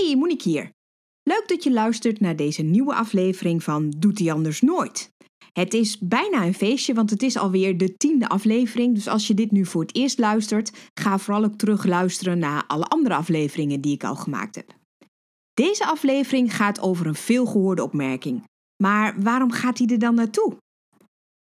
Hey, Monique hier. Leuk dat je luistert naar deze nieuwe aflevering van Doet hij anders nooit. Het is bijna een feestje, want het is alweer de tiende aflevering. Dus als je dit nu voor het eerst luistert, ga vooral ook terug luisteren naar alle andere afleveringen die ik al gemaakt heb. Deze aflevering gaat over een veelgehoorde opmerking. Maar waarom gaat hij er dan naartoe?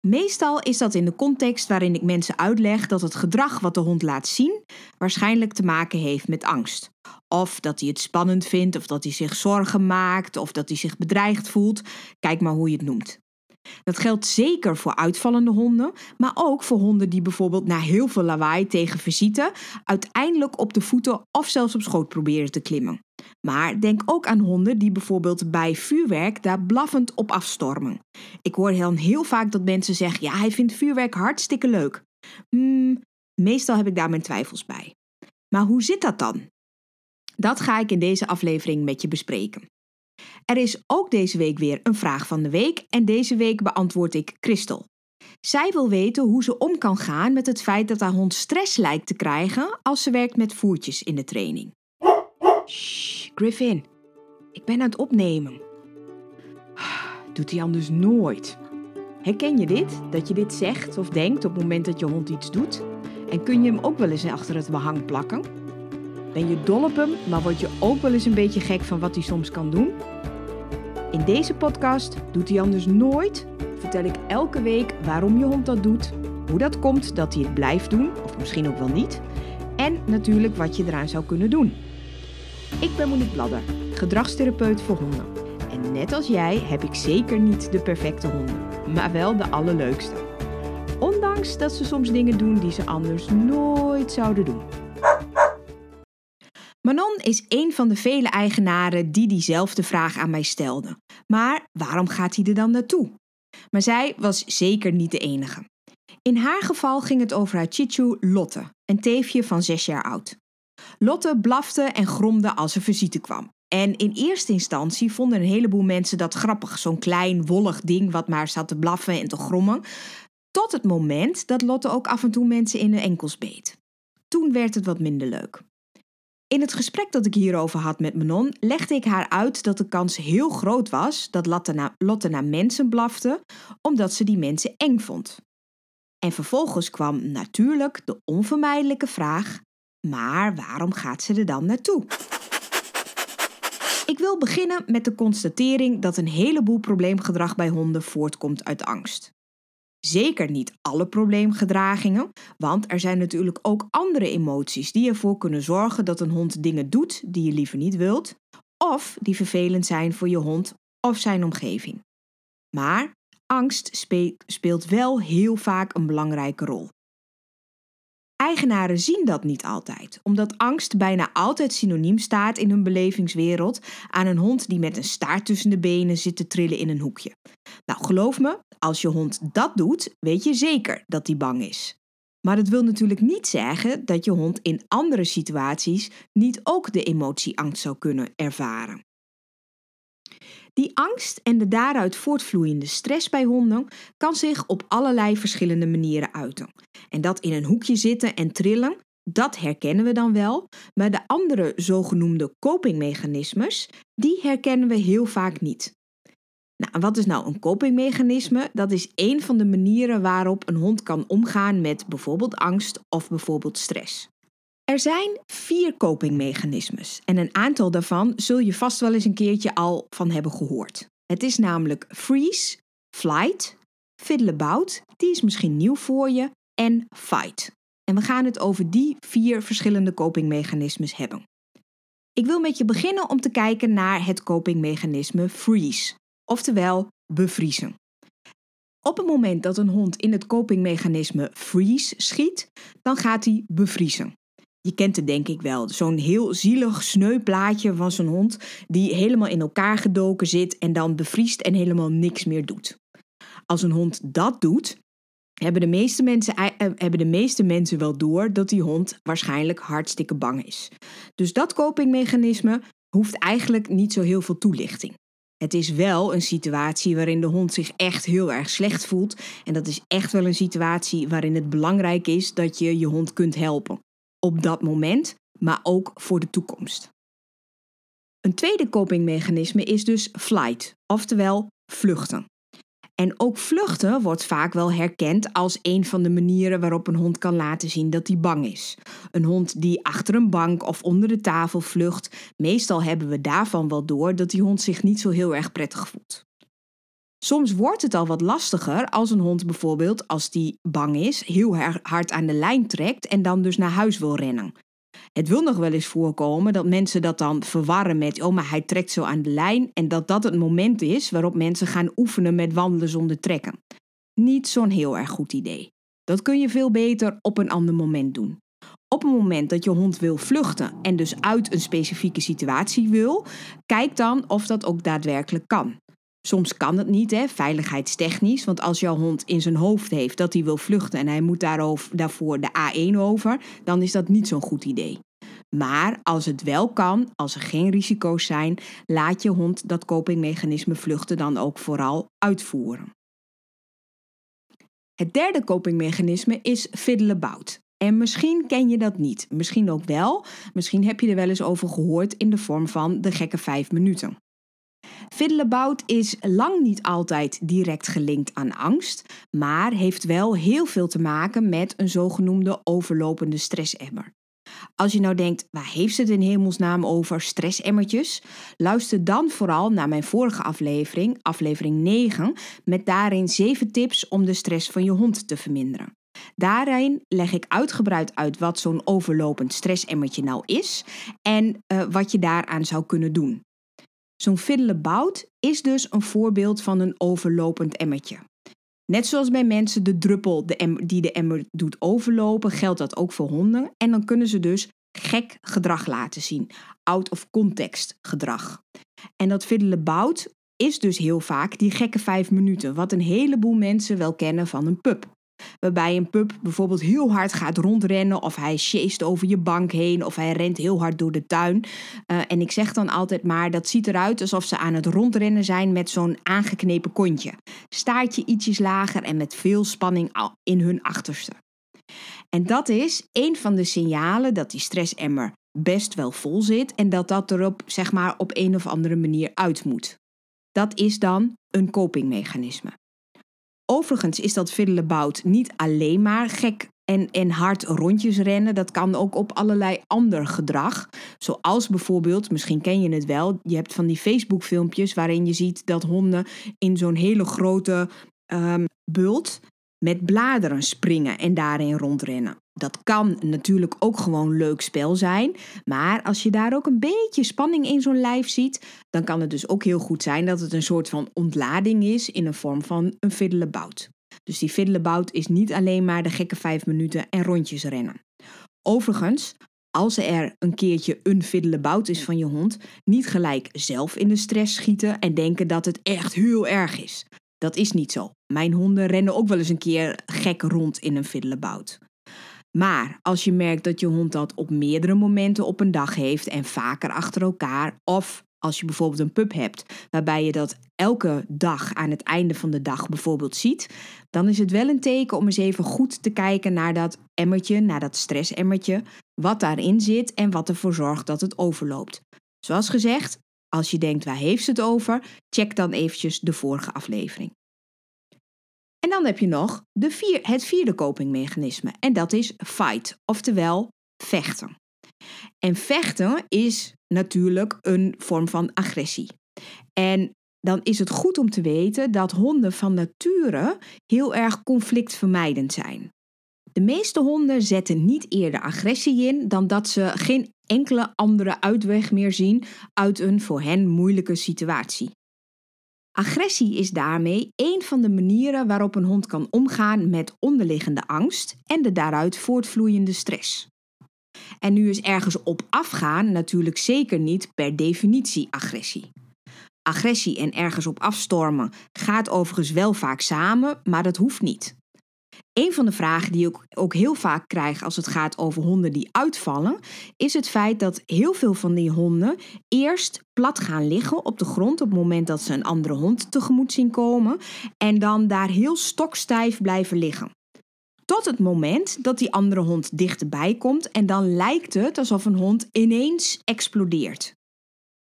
Meestal is dat in de context waarin ik mensen uitleg dat het gedrag wat de hond laat zien waarschijnlijk te maken heeft met angst. Of dat hij het spannend vindt, of dat hij zich zorgen maakt, of dat hij zich bedreigd voelt. Kijk maar hoe je het noemt. Dat geldt zeker voor uitvallende honden, maar ook voor honden die bijvoorbeeld na heel veel lawaai tegen visite uiteindelijk op de voeten of zelfs op schoot proberen te klimmen. Maar denk ook aan honden die bijvoorbeeld bij vuurwerk daar blaffend op afstormen. Ik hoor heel, heel vaak dat mensen zeggen: ja, hij vindt vuurwerk hartstikke leuk. Hmm, meestal heb ik daar mijn twijfels bij. Maar hoe zit dat dan? Dat ga ik in deze aflevering met je bespreken. Er is ook deze week weer een vraag van de week en deze week beantwoord ik Christel. Zij wil weten hoe ze om kan gaan met het feit dat haar hond stress lijkt te krijgen als ze werkt met voertjes in de training. Griffin, ik ben aan het opnemen. Doet hij anders nooit. Herken je dit? Dat je dit zegt of denkt op het moment dat je hond iets doet? En kun je hem ook wel eens achter het behang plakken? Ben je dol op hem, maar word je ook wel eens een beetje gek van wat hij soms kan doen? In deze podcast Doet hij anders nooit vertel ik elke week waarom je hond dat doet, hoe dat komt dat hij het blijft doen, of misschien ook wel niet, en natuurlijk wat je eraan zou kunnen doen. Ik ben Monique Bladder, gedragstherapeut voor honden. En net als jij heb ik zeker niet de perfecte honden, maar wel de allerleukste. Ondanks dat ze soms dingen doen die ze anders nooit zouden doen. Manon is een van de vele eigenaren die diezelfde vraag aan mij stelde. Maar waarom gaat hij er dan naartoe? Maar zij was zeker niet de enige. In haar geval ging het over haar chichu Lotte, een teefje van zes jaar oud. Lotte blafte en gromde als er visite kwam. En in eerste instantie vonden een heleboel mensen dat grappig, zo'n klein wollig ding wat maar zat te blaffen en te grommen. Tot het moment dat Lotte ook af en toe mensen in de enkels beet. Toen werd het wat minder leuk. In het gesprek dat ik hierover had met Manon legde ik haar uit dat de kans heel groot was dat Lotte naar, mensen blafte omdat ze die mensen eng vond. En vervolgens kwam natuurlijk de onvermijdelijke vraag: maar waarom gaat ze er dan naartoe? Ik wil beginnen met de constatering dat een heleboel probleemgedrag bij honden voortkomt uit angst. Zeker niet alle probleemgedragingen, want er zijn natuurlijk ook andere emoties die ervoor kunnen zorgen dat een hond dingen doet die je liever niet wilt, of die vervelend zijn voor je hond of zijn omgeving. Maar angst speelt wel heel vaak een belangrijke rol. Eigenaren zien dat niet altijd, omdat angst bijna altijd synoniem staat in hun belevingswereld aan een hond die met een staart tussen de benen zit te trillen in een hoekje. Nou, geloof me, als je hond dat doet, weet je zeker dat hij bang is. Maar dat wil natuurlijk niet zeggen dat je hond in andere situaties niet ook de emotie angst zou kunnen ervaren. Die angst en de daaruit voortvloeiende stress bij honden kan zich op allerlei verschillende manieren uiten. En dat in een hoekje zitten en trillen, dat herkennen we dan wel, maar de andere zogenoemde copingmechanismes, die herkennen we heel vaak niet. Nou, wat is nou een copingmechanisme? Dat is een van de manieren waarop een hond kan omgaan met bijvoorbeeld angst of bijvoorbeeld stress. Er zijn vier copingmechanismes en een aantal daarvan zul je vast wel eens een keertje al van hebben gehoord. Het is namelijk freeze, flight, fiddle-about, die is misschien nieuw voor je, en fight. En we gaan het over die vier verschillende copingmechanismes hebben. Ik wil met je beginnen om te kijken naar het copingmechanisme freeze, oftewel bevriezen. Op het moment dat een hond in het copingmechanisme freeze schiet, dan gaat hij bevriezen. Je kent het denk ik wel. Zo'n heel zielig sneu plaatje van zo'n hond die helemaal in elkaar gedoken zit en dan bevriest en helemaal niks meer doet. Als een hond dat doet, hebben de meeste mensen, eh, hebben de meeste mensen wel door dat die hond waarschijnlijk hartstikke bang is. Dus dat copingmechanisme hoeft eigenlijk niet zo heel veel toelichting. Het is wel een situatie waarin de hond zich echt heel erg slecht voelt. En dat is echt wel een situatie waarin het belangrijk is dat je je hond kunt helpen op dat moment, maar ook voor de toekomst. Een tweede copingmechanisme is dus flight, oftewel vluchten. En ook vluchten wordt vaak wel herkend als een van de manieren waarop een hond kan laten zien dat hij bang is. Een hond die achter een bank of onder de tafel vlucht, meestal hebben we daarvan wel door dat die hond zich niet zo heel erg prettig voelt. Soms wordt het al wat lastiger als een hond bijvoorbeeld, als die bang is, heel hard aan de lijn trekt en dan dus naar huis wil rennen. Het wil nog wel eens voorkomen dat mensen dat dan verwarren met, oh maar hij trekt zo aan de lijn en dat dat het moment is waarop mensen gaan oefenen met wandelen zonder trekken. Niet zo'n heel erg goed idee. Dat kun je veel beter op een ander moment doen. Op het moment dat je hond wil vluchten en dus uit een specifieke situatie wil, kijk dan of dat ook daadwerkelijk kan. Soms kan het niet, hè, veiligheidstechnisch. Want als jouw hond in zijn hoofd heeft dat hij wil vluchten en hij moet daarover, daarvoor de A1 over, dan is dat niet zo'n goed idee. Maar als het wel kan, als er geen risico's zijn, laat je hond dat copingmechanisme vluchten dan ook vooral uitvoeren. Het derde copingmechanisme is fiddle-about. En misschien ken je dat niet, misschien ook wel. Misschien heb je er wel eens over gehoord in de vorm van de gekke vijf minuten. Fiddleabout is lang niet altijd direct gelinkt aan angst, maar heeft wel heel veel te maken met een zogenoemde overlopende stressemmer. Als je nou denkt, waar heeft ze het in hemelsnaam over stressemmertjes? Luister dan vooral naar mijn vorige aflevering, aflevering 9, met daarin 7 tips om de stress van je hond te verminderen. Daarin leg ik uitgebreid uit wat zo'n overlopend stressemmertje nou is en uh, wat je daaraan zou kunnen doen. Zo'n fiddlebout is dus een voorbeeld van een overlopend emmertje. Net zoals bij mensen de druppel die de emmer doet overlopen, geldt dat ook voor honden. En dan kunnen ze dus gek gedrag laten zien. Out of context gedrag. En dat fiddlebout is dus heel vaak die gekke vijf minuten, wat een heleboel mensen wel kennen van een pup. Waarbij een pup bijvoorbeeld heel hard gaat rondrennen of hij sjeest over je bank heen of hij rent heel hard door de tuin. Uh, en ik zeg dan altijd maar, dat ziet eruit alsof ze aan het rondrennen zijn met zo'n aangeknepen kontje. Staartje ietsjes lager en met veel spanning in hun achterste. En dat is een van de signalen dat die stressemmer best wel vol zit en dat dat erop zeg maar op een of andere manier uit moet. Dat is dan een copingmechanisme. Overigens is dat fiddlebout niet alleen maar gek en, en hard rondjes rennen. Dat kan ook op allerlei ander gedrag. Zoals bijvoorbeeld, misschien ken je het wel, je hebt van die Facebook filmpjes waarin je ziet dat honden in zo'n hele grote um, bult met bladeren springen en daarin rondrennen. Dat kan natuurlijk ook gewoon leuk spel zijn, maar als je daar ook een beetje spanning in zo'n lijf ziet, dan kan het dus ook heel goed zijn dat het een soort van ontlading is in een vorm van een fiddlebout. Dus die fiddlebout is niet alleen maar de gekke vijf minuten en rondjes rennen. Overigens, als er een keertje een fiddlebout is van je hond, niet gelijk zelf in de stress schieten en denken dat het echt heel erg is. Dat is niet zo. Mijn honden rennen ook wel eens een keer gek rond in een fiddlebout. Maar als je merkt dat je hond dat op meerdere momenten op een dag heeft en vaker achter elkaar, of als je bijvoorbeeld een pup hebt waarbij je dat elke dag aan het einde van de dag bijvoorbeeld ziet, dan is het wel een teken om eens even goed te kijken naar dat emmertje, naar dat stressemmertje, wat daarin zit en wat ervoor zorgt dat het overloopt. Zoals gezegd, als je denkt waar heeft ze het over, check dan eventjes de vorige aflevering. Dan heb je nog de vier, het vierde copingmechanisme en dat is fight, oftewel vechten. En vechten is natuurlijk een vorm van agressie. En dan is het goed om te weten dat honden van nature heel erg conflictvermijdend zijn. De meeste honden zetten niet eerder agressie in dan dat ze geen enkele andere uitweg meer zien uit een voor hen moeilijke situatie. Agressie is daarmee een van de manieren waarop een hond kan omgaan met onderliggende angst en de daaruit voortvloeiende stress. En nu is ergens op afgaan natuurlijk zeker niet per definitie agressie. Agressie en ergens op afstormen gaat overigens wel vaak samen, maar dat hoeft niet. Een van de vragen die ik ook heel vaak krijg als het gaat over honden die uitvallen, is het feit dat heel veel van die honden eerst plat gaan liggen op de grond op het moment dat ze een andere hond tegemoet zien komen en dan daar heel stokstijf blijven liggen. Tot het moment dat die andere hond dichterbij komt en dan lijkt het alsof een hond ineens explodeert.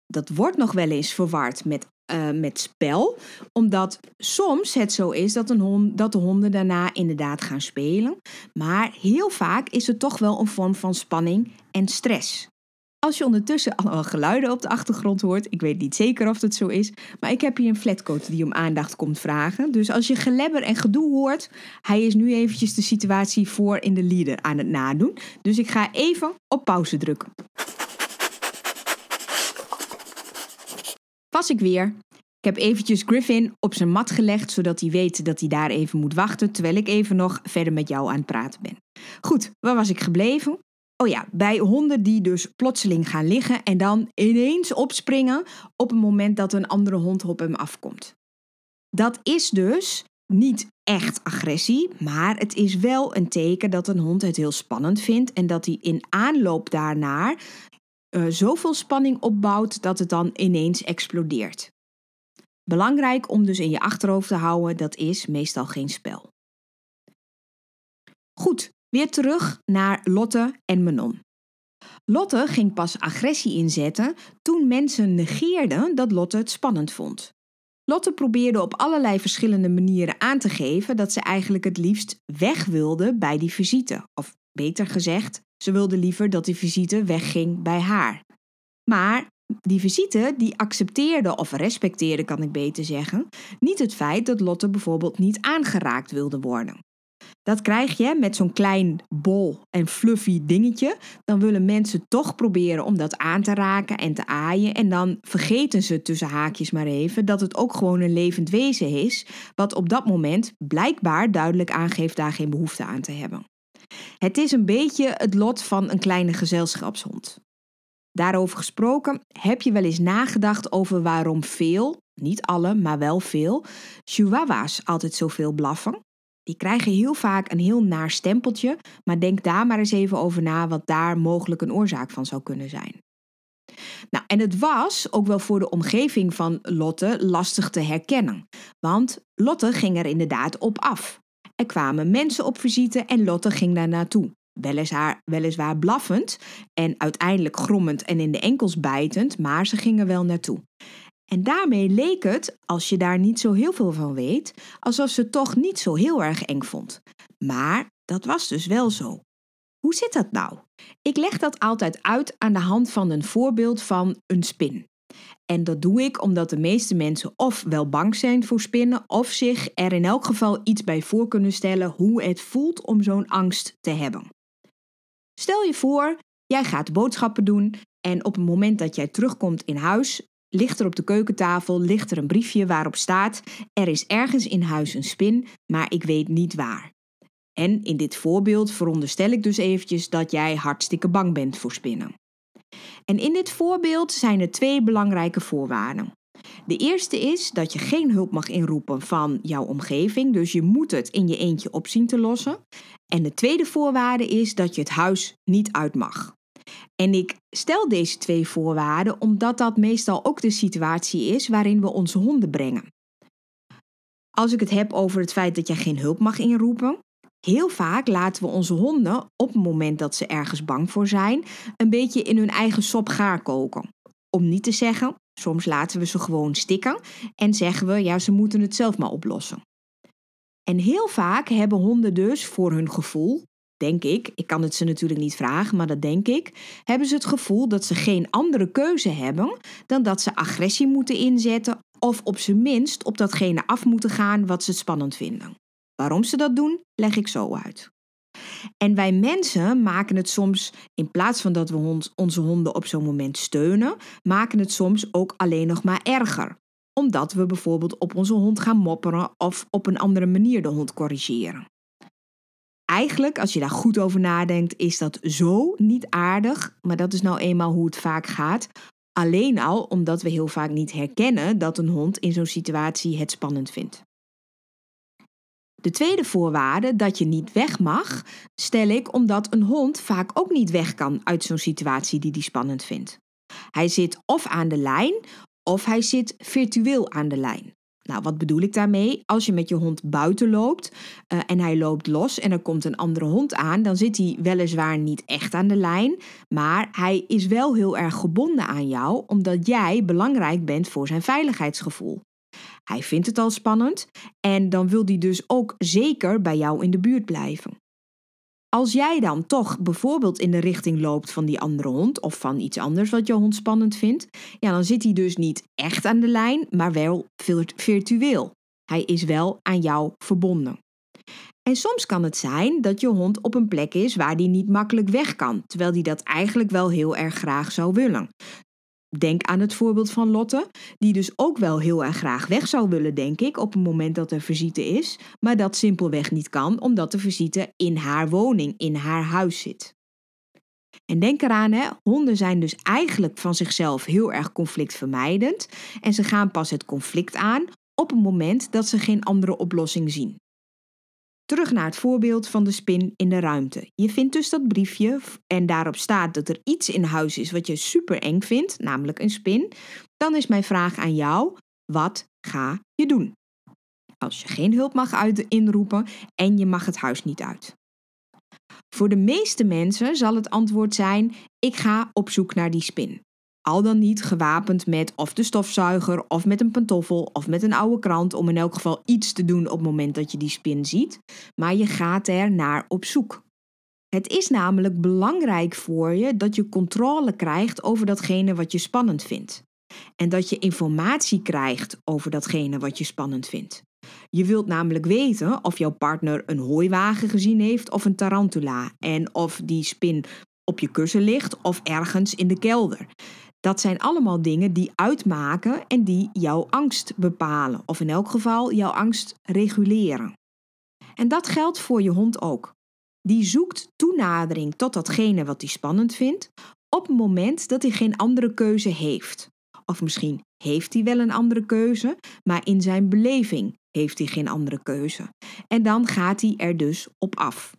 dat wordt nog wel eens verward met, uh, met spel, omdat soms het zo is dat, een dat de honden daarna inderdaad gaan spelen, maar heel vaak is het toch wel een vorm van spanning en stress. Als je ondertussen al geluiden op de achtergrond hoort, ik weet niet zeker of dat zo is, maar ik heb hier een flatcoat die om aandacht komt vragen. Dus als je gelebber en gedoe hoort, hij is nu eventjes de situatie voor in de leader aan het nadoen. Dus ik ga even op pauze drukken. Ik weer. Ik heb eventjes Griffin op zijn mat gelegd, zodat hij weet dat hij daar even moet wachten, terwijl ik even nog verder met jou aan het praten ben. Goed, waar was ik gebleven? Oh ja, bij honden die dus plotseling gaan liggen en dan ineens opspringen op het moment dat een andere hond op hem afkomt. Dat is dus niet echt agressie, maar het is wel een teken dat een hond het heel spannend vindt en dat hij in aanloop daarnaar uh, zoveel spanning opbouwt dat het dan ineens explodeert. Belangrijk om dus in je achterhoofd te houden, dat is meestal geen spel. Goed, weer terug naar Lotte en Manon. Lotte ging pas agressie inzetten toen mensen negeerden dat Lotte het spannend vond. Lotte probeerde op allerlei verschillende manieren aan te geven dat ze eigenlijk het liefst weg wilde bij die visite. Of beter gezegd, ze wilde liever dat die visite wegging bij haar. Maar die visite die accepteerde of respecteerde, kan ik beter zeggen, niet het feit dat Lotte bijvoorbeeld niet aangeraakt wilde worden. Dat krijg je met zo'n klein bol en fluffy dingetje. Dan willen mensen toch proberen om dat aan te raken en te aaien. En dan vergeten ze tussen haakjes maar even dat het ook gewoon een levend wezen is. Wat op dat moment blijkbaar duidelijk aangeeft daar geen behoefte aan te hebben. Het is een beetje het lot van een kleine gezelschapshond. Daarover gesproken, heb je wel eens nagedacht over waarom veel, niet alle, maar wel veel, chihuahua's altijd zoveel blaffen? Die krijgen heel vaak een heel naar stempeltje, maar denk daar maar eens even over na wat daar mogelijk een oorzaak van zou kunnen zijn. Nou, en het was ook wel voor de omgeving van Lotte lastig te herkennen, want Lotte ging er inderdaad op af. Er kwamen mensen op visite en Lotte ging daar naartoe. Weliswaar, weliswaar blaffend en uiteindelijk grommend en in de enkels bijtend, maar ze gingen wel naartoe. En daarmee leek het, als je daar niet zo heel veel van weet, alsof ze toch niet zo heel erg eng vond. Maar dat was dus wel zo. Hoe zit dat nou? Ik leg dat altijd uit aan de hand van een voorbeeld van een spin. En dat doe ik omdat de meeste mensen of wel bang zijn voor spinnen, of zich er in elk geval iets bij voor kunnen stellen hoe het voelt om zo'n angst te hebben. Stel je voor, jij gaat boodschappen doen en op het moment dat jij terugkomt in huis, ligt er op de keukentafel ligt er een briefje waarop staat: Er is ergens in huis een spin, maar ik weet niet waar. En in dit voorbeeld veronderstel ik dus eventjes dat jij hartstikke bang bent voor spinnen. En in dit voorbeeld zijn er twee belangrijke voorwaarden. De eerste is dat je geen hulp mag inroepen van jouw omgeving, dus je moet het in je eentje opzien te lossen. En de tweede voorwaarde is dat je het huis niet uit mag. En ik stel deze twee voorwaarden omdat dat meestal ook de situatie is waarin we onze honden brengen. Als ik het heb over het feit dat je geen hulp mag inroepen, heel vaak laten we onze honden op het moment dat ze ergens bang voor zijn, een beetje in hun eigen sop gaar koken. Om niet te zeggen, soms laten we ze gewoon stikken en zeggen we ja, ze moeten het zelf maar oplossen. En heel vaak hebben honden dus voor hun gevoel denk ik, ik kan het ze natuurlijk niet vragen, maar dat denk ik, hebben ze het gevoel dat ze geen andere keuze hebben dan dat ze agressie moeten inzetten of op zijn minst op datgene af moeten gaan wat ze spannend vinden. Waarom ze dat doen, leg ik zo uit. En wij mensen maken het soms, in plaats van dat we onze honden op zo'n moment steunen, maken het soms ook alleen nog maar erger. Omdat we bijvoorbeeld op onze hond gaan mopperen of op een andere manier de hond corrigeren eigenlijk, als je daar goed over nadenkt, is dat zo niet aardig. Maar dat is nou eenmaal hoe het vaak gaat. Alleen al omdat we heel vaak niet herkennen dat een hond in zo'n situatie het spannend vindt. De tweede voorwaarde, dat je niet weg mag, stel ik omdat een hond vaak ook niet weg kan uit zo'n situatie die hij spannend vindt. Hij zit of aan de lijn of hij zit virtueel aan de lijn. Nou, wat bedoel ik daarmee? Als je met je hond buiten loopt uh, en hij loopt los en er komt een andere hond aan, dan zit hij weliswaar niet echt aan de lijn, maar hij is wel heel erg gebonden aan jou, omdat jij belangrijk bent voor zijn veiligheidsgevoel. Hij vindt het al spannend en dan wil hij dus ook zeker bij jou in de buurt blijven. Als jij dan toch bijvoorbeeld in de richting loopt van die andere hond of van iets anders wat je hond spannend vindt, ja, dan zit hij dus niet echt aan de lijn, maar wel virtueel. Hij is wel aan jou verbonden. En soms kan het zijn dat je hond op een plek is waar die niet makkelijk weg kan, terwijl die dat eigenlijk wel heel erg graag zou willen. Denk aan het voorbeeld van Lotte, die dus ook wel heel erg graag weg zou willen, denk ik, op het moment dat er visite is, maar dat simpelweg niet kan omdat de visite in haar woning, in haar huis zit. En denk eraan, hè, honden zijn dus eigenlijk van zichzelf heel erg conflictvermijdend en ze gaan pas het conflict aan op het moment dat ze geen andere oplossing zien. Terug naar het voorbeeld van de spin in de ruimte. Je vindt dus dat briefje en daarop staat dat er iets in huis is wat je super eng vindt, namelijk een spin. Dan is mijn vraag aan jou: wat ga je doen? Als je geen hulp mag uit inroepen en je mag het huis niet uit. Voor de meeste mensen zal het antwoord zijn: ik ga op zoek naar die spin. Al dan niet gewapend met of de stofzuiger, of met een pantoffel, of met een oude krant om in elk geval iets te doen op het moment dat je die spin ziet, maar je gaat er naar op zoek. Het is namelijk belangrijk voor je dat je controle krijgt over datgene wat je spannend vindt. En dat je informatie krijgt over datgene wat je spannend vindt. Je wilt namelijk weten of jouw partner een hooiwagen gezien heeft of een tarantula en of die spin op je kussen ligt of ergens in de kelder. Dat zijn allemaal dingen die uitmaken en die jouw angst bepalen, of in elk geval jouw angst reguleren. En dat geldt voor je hond ook. Die zoekt toenadering tot datgene wat hij spannend vindt op het moment dat hij geen andere keuze heeft. Of misschien heeft hij wel een andere keuze, maar in zijn beleving heeft hij geen andere keuze. En dan gaat hij er dus op af.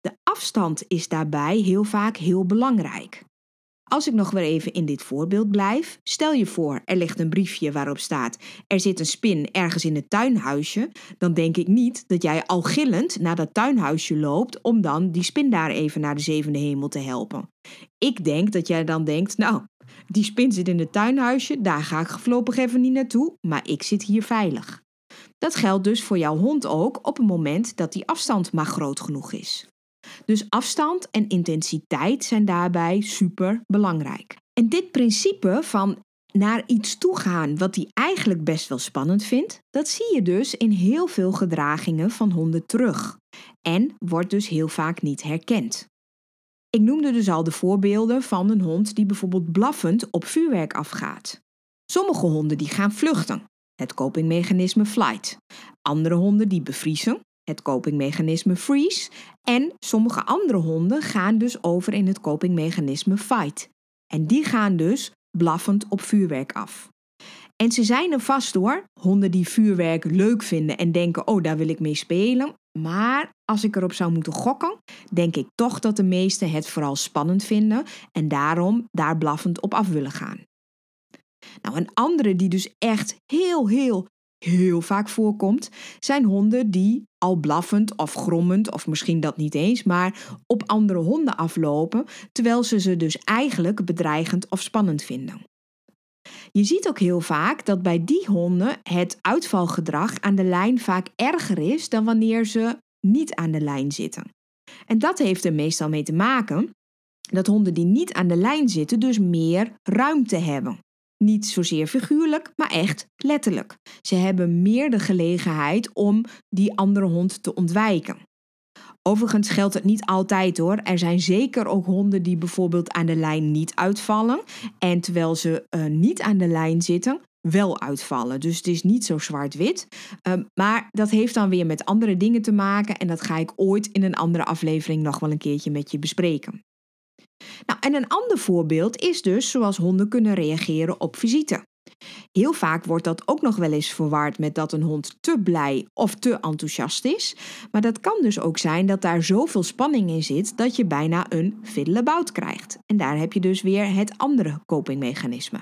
De afstand is daarbij heel vaak heel belangrijk. Als ik nog weer even in dit voorbeeld blijf, stel je voor er ligt een briefje waarop staat er zit een spin ergens in het tuinhuisje, dan denk ik niet dat jij al gillend naar dat tuinhuisje loopt om dan die spin daar even naar de zevende hemel te helpen. Ik denk dat jij dan denkt, nou, die spin zit in het tuinhuisje, daar ga ik voorlopig even niet naartoe, maar ik zit hier veilig. Dat geldt dus voor jouw hond ook op het moment dat die afstand maar groot genoeg is. Dus afstand en intensiteit zijn daarbij super belangrijk. En dit principe van naar iets toe gaan wat hij eigenlijk best wel spannend vindt, dat zie je dus in heel veel gedragingen van honden terug. En wordt dus heel vaak niet herkend. Ik noemde dus al de voorbeelden van een hond die bijvoorbeeld blaffend op vuurwerk afgaat. Sommige honden die gaan vluchten, het copingmechanisme flight. Andere honden die bevriezen, het copingmechanisme freeze. En sommige andere honden gaan dus over in het copingmechanisme fight. En die gaan dus blaffend op vuurwerk af. En ze zijn er vast door, honden die vuurwerk leuk vinden en denken, oh daar wil ik mee spelen. Maar als ik erop zou moeten gokken, denk ik toch dat de meesten het vooral spannend vinden en daarom daar blaffend op af willen gaan. Nou, een andere die dus echt heel, heel, heel vaak voorkomt, zijn honden die al blaffend of grommend, of misschien dat niet eens, maar op andere honden aflopen, terwijl ze ze dus eigenlijk bedreigend of spannend vinden. Je ziet ook heel vaak dat bij die honden het uitvalgedrag aan de lijn vaak erger is dan wanneer ze niet aan de lijn zitten. En dat heeft er meestal mee te maken dat honden die niet aan de lijn zitten dus meer ruimte hebben. Niet zozeer figuurlijk, maar echt letterlijk. Ze hebben meer de gelegenheid om die andere hond te ontwijken. Overigens geldt het niet altijd hoor. Er zijn zeker ook honden die bijvoorbeeld aan de lijn niet uitvallen. En terwijl ze uh, niet aan de lijn zitten, wel uitvallen. Dus het is niet zo zwart-wit. Uh, maar dat heeft dan weer met andere dingen te maken. En dat ga ik ooit in een andere aflevering nog wel een keertje met je bespreken. Nou, en een ander voorbeeld is dus zoals honden kunnen reageren op visite. Heel vaak wordt dat ook nog wel eens verward met dat een hond te blij of te enthousiast is. Maar dat kan dus ook zijn dat daar zoveel spanning in zit dat je bijna een fiddlebout krijgt. En daar heb je dus weer het andere copingmechanisme.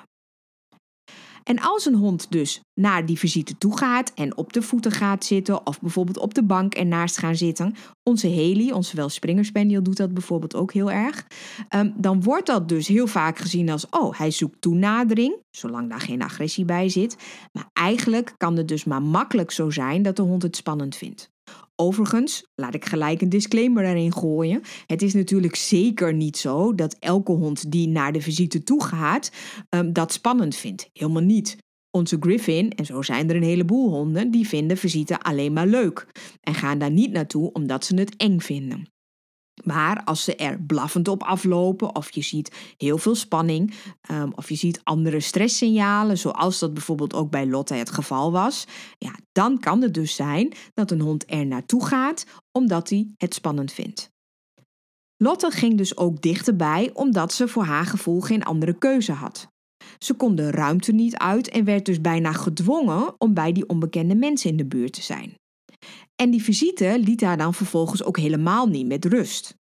En als een hond dus naar die visite toe gaat en op de voeten gaat zitten, of bijvoorbeeld op de bank ernaast gaan zitten, onze Haley, onze wel Spaniel, doet dat bijvoorbeeld ook heel erg, ehm, dan wordt dat dus heel vaak gezien als, oh, hij zoekt toenadering, zolang daar geen agressie bij zit. Maar eigenlijk kan het dus maar makkelijk zo zijn dat de hond het spannend vindt. Overigens, laat ik gelijk een disclaimer erin gooien. Het is natuurlijk zeker niet zo dat elke hond die naar de visite toe gaat, um, dat spannend vindt. Helemaal niet. Onze Griffin, en zo zijn er een heleboel honden, die vinden visite alleen maar leuk. En gaan daar niet naartoe omdat ze het eng vinden. Maar als ze er blaffend op aflopen, of je ziet heel veel spanning, um, of je ziet andere stresssignalen, zoals dat bijvoorbeeld ook bij Lotte het geval was, ja, dan kan het dus zijn dat een hond er naartoe gaat omdat hij het spannend vindt. Lotte ging dus ook dichterbij omdat ze voor haar gevoel geen andere keuze had. Ze kon de ruimte niet uit en werd dus bijna gedwongen om bij die onbekende mensen in de buurt te zijn. En die visite liet haar dan vervolgens ook helemaal niet met rust.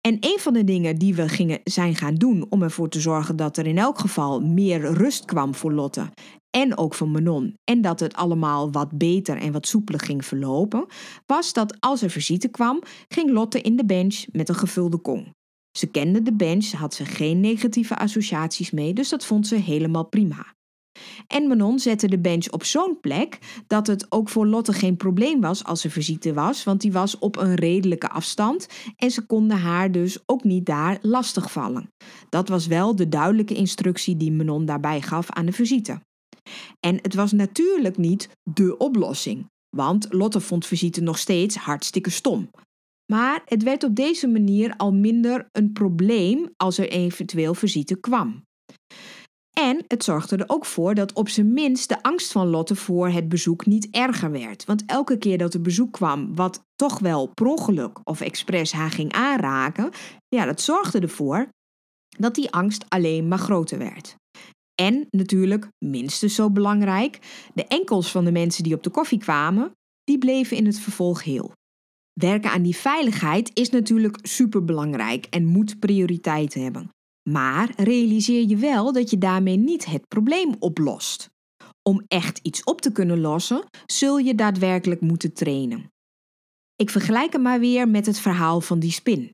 En een van de dingen die we gingen, zijn gaan doen om ervoor te zorgen dat er in elk geval meer rust kwam voor Lotte en ook voor Manon en dat het allemaal wat beter en wat soepeler ging verlopen, was dat als er visite kwam, ging Lotte in de bench met een gevulde kong. Ze kende de bench, had ze geen negatieve associaties mee, dus dat vond ze helemaal prima. En Manon zette de bench op zo'n plek dat het ook voor Lotte geen probleem was als er visite was, want die was op een redelijke afstand en ze konden haar dus ook niet daar lastig vallen. Dat was wel de duidelijke instructie die Manon daarbij gaf aan de visite. En het was natuurlijk niet de oplossing, want Lotte vond visite nog steeds hartstikke stom. Maar het werd op deze manier al minder een probleem als er eventueel visite kwam. En het zorgde er ook voor dat op zijn minst de angst van Lotte voor het bezoek niet erger werd. Want elke keer dat er bezoek kwam, wat toch wel per ongeluk of expres haar ging aanraken, ja, dat zorgde ervoor dat die angst alleen maar groter werd. En natuurlijk, minstens zo belangrijk, de enkels van de mensen die op de koffie kwamen, die bleven in het vervolg heel. Werken aan die veiligheid is natuurlijk superbelangrijk en moet prioriteit hebben. Maar realiseer je wel dat je daarmee niet het probleem oplost. Om echt iets op te kunnen lossen, zul je daadwerkelijk moeten trainen. Ik vergelijk hem maar weer met het verhaal van die spin.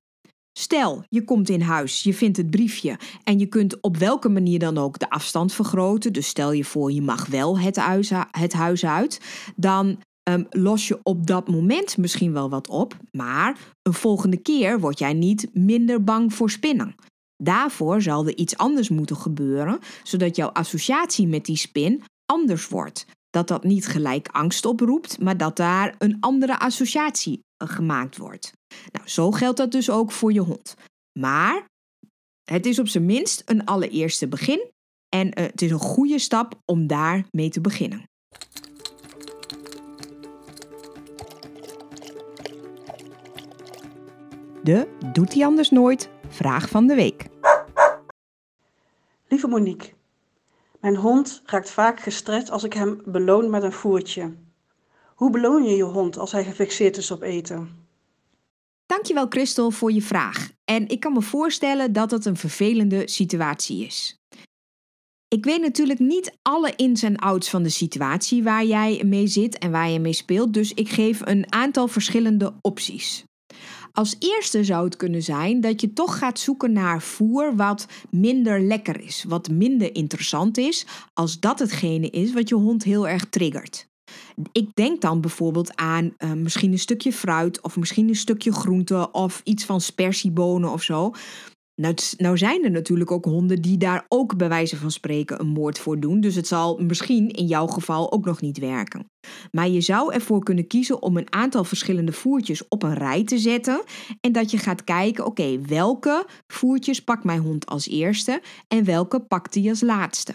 Stel, je komt in huis, je vindt het briefje en je kunt op welke manier dan ook de afstand vergroten. Dus stel je voor, je mag wel het huis, het huis uit. Dan um, los je op dat moment misschien wel wat op, maar een volgende keer word jij niet minder bang voor spinnen. Daarvoor zal er iets anders moeten gebeuren, zodat jouw associatie met die spin anders wordt. Dat dat niet gelijk angst oproept, maar dat daar een andere associatie eh, gemaakt wordt. Nou, zo geldt dat dus ook voor je hond. Maar het is op zijn minst een allereerste begin en uh, het is een goede stap om daar mee te beginnen. De Doet hij anders nooit? Vraag van de week. Lieve Monique, mijn hond raakt vaak gestrest als ik hem beloon met een voertje. Hoe beloon je je hond als hij gefixeerd is op eten? Dankjewel Christel voor je vraag. En ik kan me voorstellen dat het een vervelende situatie is. Ik weet natuurlijk niet alle ins en outs van de situatie waar jij mee zit en waar je mee speelt, dus ik geef een aantal verschillende opties. Als eerste zou het kunnen zijn dat je toch gaat zoeken naar voer wat minder lekker is, wat minder interessant is, als dat hetgene is wat je hond heel erg triggert. Ik denk dan bijvoorbeeld aan uh, misschien een stukje fruit of misschien een stukje groente of iets van spersiebonen of zo. Nou, nou zijn er natuurlijk ook honden die daar ook bij wijze van spreken een moord voor doen. Dus het zal misschien in jouw geval ook nog niet werken. Maar je zou ervoor kunnen kiezen om een aantal verschillende voertjes op een rij te zetten. En dat je gaat kijken, oké, welke voertjes pakt mijn hond als eerste en welke pakt hij als laatste.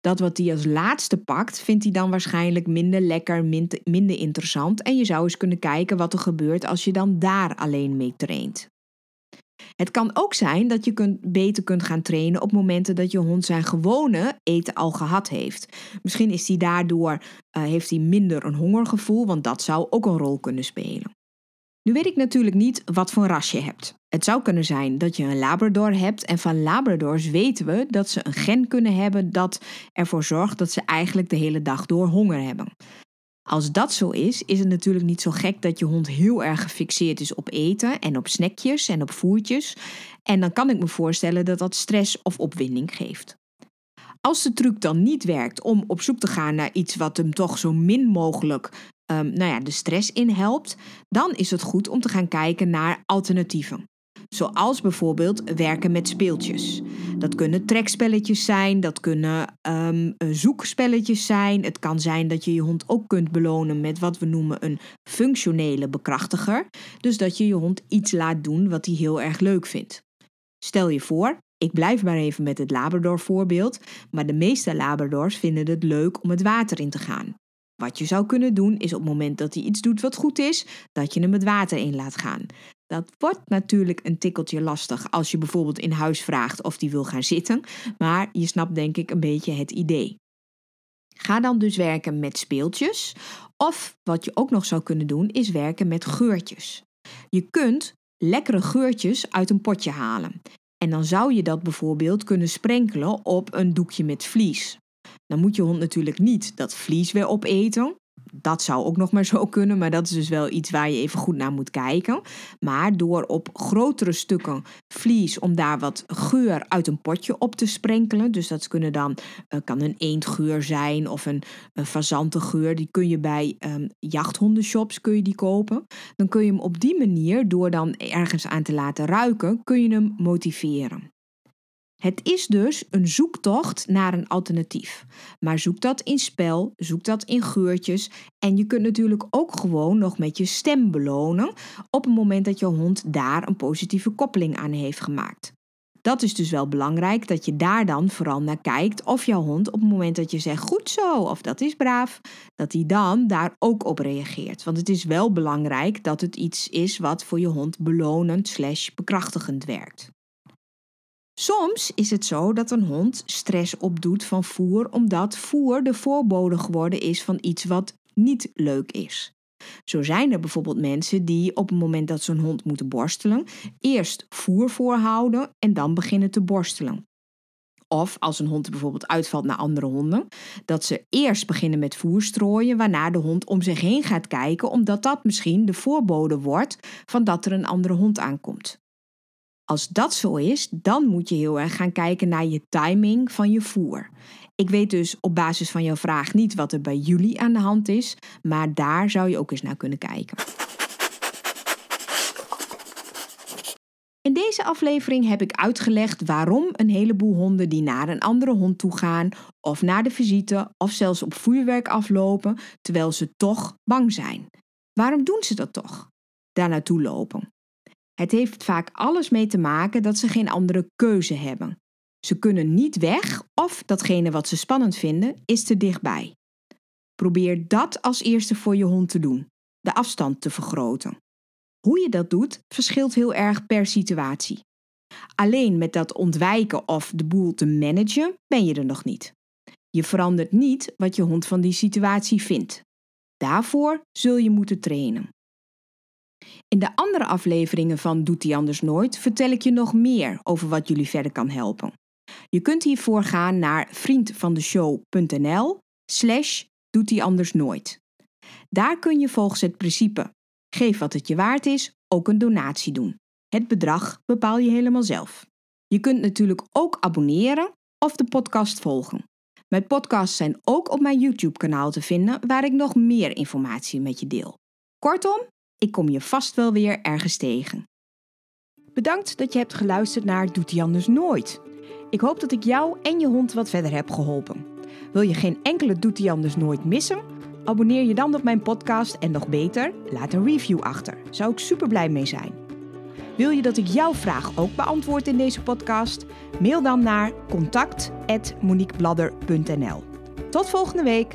Dat wat hij als laatste pakt, vindt hij dan waarschijnlijk minder lekker, minder interessant. En je zou eens kunnen kijken wat er gebeurt als je dan daar alleen mee traint. Het kan ook zijn dat je kunt, beter kunt gaan trainen op momenten dat je hond zijn gewone eten al gehad heeft. Misschien is hij daardoor uh, heeft hij minder een hongergevoel, want dat zou ook een rol kunnen spelen. Nu weet ik natuurlijk niet wat voor ras je hebt. Het zou kunnen zijn dat je een Labrador hebt en van Labradors weten we dat ze een gen kunnen hebben dat ervoor zorgt dat ze eigenlijk de hele dag door honger hebben. Als dat zo is, is het natuurlijk niet zo gek dat je hond heel erg gefixeerd is op eten en op snackjes en op voertjes. En dan kan ik me voorstellen dat dat stress of opwinding geeft. Als de truc dan niet werkt om op zoek te gaan naar iets wat hem toch zo min mogelijk um, nou ja, de stress in helpt, dan is het goed om te gaan kijken naar alternatieven. Zoals bijvoorbeeld werken met speeltjes. Dat kunnen trekspelletjes zijn, dat kunnen um, zoekspelletjes zijn. Het kan zijn dat je je hond ook kunt belonen met wat we noemen een functionele bekrachtiger. Dus dat je je hond iets laat doen wat hij heel erg leuk vindt. Stel je voor, ik blijf maar even met het Labrador voorbeeld, maar de meeste Labradors vinden het leuk om het water in te gaan. Wat je zou kunnen doen is op het moment dat hij iets doet wat goed is, dat je hem het water in laat gaan. Dat wordt natuurlijk een tikkeltje lastig als je bijvoorbeeld in huis vraagt of die wil gaan zitten, maar je snapt denk ik een beetje het idee. Ga dan dus werken met speeltjes. Of wat je ook nog zou kunnen doen, is werken met geurtjes. Je kunt lekkere geurtjes uit een potje halen. En dan zou je dat bijvoorbeeld kunnen sprenkelen op een doekje met vlies. Dan moet je hond natuurlijk niet dat vlies weer opeten. Dat zou ook nog maar zo kunnen, maar dat is dus wel iets waar je even goed naar moet kijken. Maar door op grotere stukken vlies, om daar wat geur uit een potje op te sprenkelen. Dus dat kunnen dan, uh, kan een eendgeur zijn of een, een fazantengeur. Die kun je bij um, jachthondenshops kun je die kopen. Dan kun je hem op die manier, door dan ergens aan te laten ruiken, kun je hem motiveren. Het is dus een zoektocht naar een alternatief. Maar zoek dat in spel, zoek dat in geurtjes. En je kunt natuurlijk ook gewoon nog met je stem belonen op het moment dat je hond daar een positieve koppeling aan heeft gemaakt. Dat is dus wel belangrijk dat je daar dan vooral naar kijkt of jouw hond op het moment dat je zegt goed zo of dat is braaf, dat hij dan daar ook op reageert. Want het is wel belangrijk dat het iets is wat voor je hond belonend slash bekrachtigend werkt. Soms is het zo dat een hond stress opdoet van voer omdat voer de voorbode geworden is van iets wat niet leuk is. Zo zijn er bijvoorbeeld mensen die op het moment dat ze een hond moeten borstelen, eerst voer voorhouden en dan beginnen te borstelen. Of als een hond bijvoorbeeld uitvalt naar andere honden, dat ze eerst beginnen met voer strooien, waarna de hond om zich heen gaat kijken, omdat dat misschien de voorbode wordt van dat er een andere hond aankomt. Als dat zo is, dan moet je heel erg gaan kijken naar je timing van je voer. Ik weet dus op basis van jouw vraag niet wat er bij jullie aan de hand is, maar daar zou je ook eens naar kunnen kijken. In deze aflevering heb ik uitgelegd waarom een heleboel honden die naar een andere hond toe gaan, of naar de visite, of zelfs op vuurwerk aflopen, terwijl ze toch bang zijn. Waarom doen ze dat toch? Daar naartoe lopen. Het heeft vaak alles mee te maken dat ze geen andere keuze hebben. Ze kunnen niet weg of datgene wat ze spannend vinden is te dichtbij. Probeer dat als eerste voor je hond te doen: de afstand te vergroten. Hoe je dat doet verschilt heel erg per situatie. Alleen met dat ontwijken of de boel te managen ben je er nog niet. Je verandert niet wat je hond van die situatie vindt. Daarvoor zul je moeten trainen. In de andere afleveringen van Doet hij anders nooit vertel ik je nog meer over wat jullie verder kan helpen. Je kunt hiervoor gaan naar vriendvandeshow.nl slash doet hij anders nooit. Daar kun je volgens het principe geef wat het je waard is ook een donatie doen. Het bedrag bepaal je helemaal zelf. Je kunt natuurlijk ook abonneren of de podcast volgen. Mijn podcasts zijn ook op mijn YouTube kanaal te vinden waar ik nog meer informatie met je deel. Kortom, ik kom je vast wel weer ergens tegen. Bedankt dat je hebt geluisterd naar Doet hij anders nooit. Ik hoop dat ik jou en je hond wat verder heb geholpen. Wil je geen enkele Doet hij anders nooit missen? Abonneer je dan op mijn podcast en nog beter, laat een review achter. Zou ik super blij mee zijn. Wil je dat ik jouw vraag ook beantwoord in deze podcast? Mail dan naar contact@moniquebladder.nl. Tot volgende week.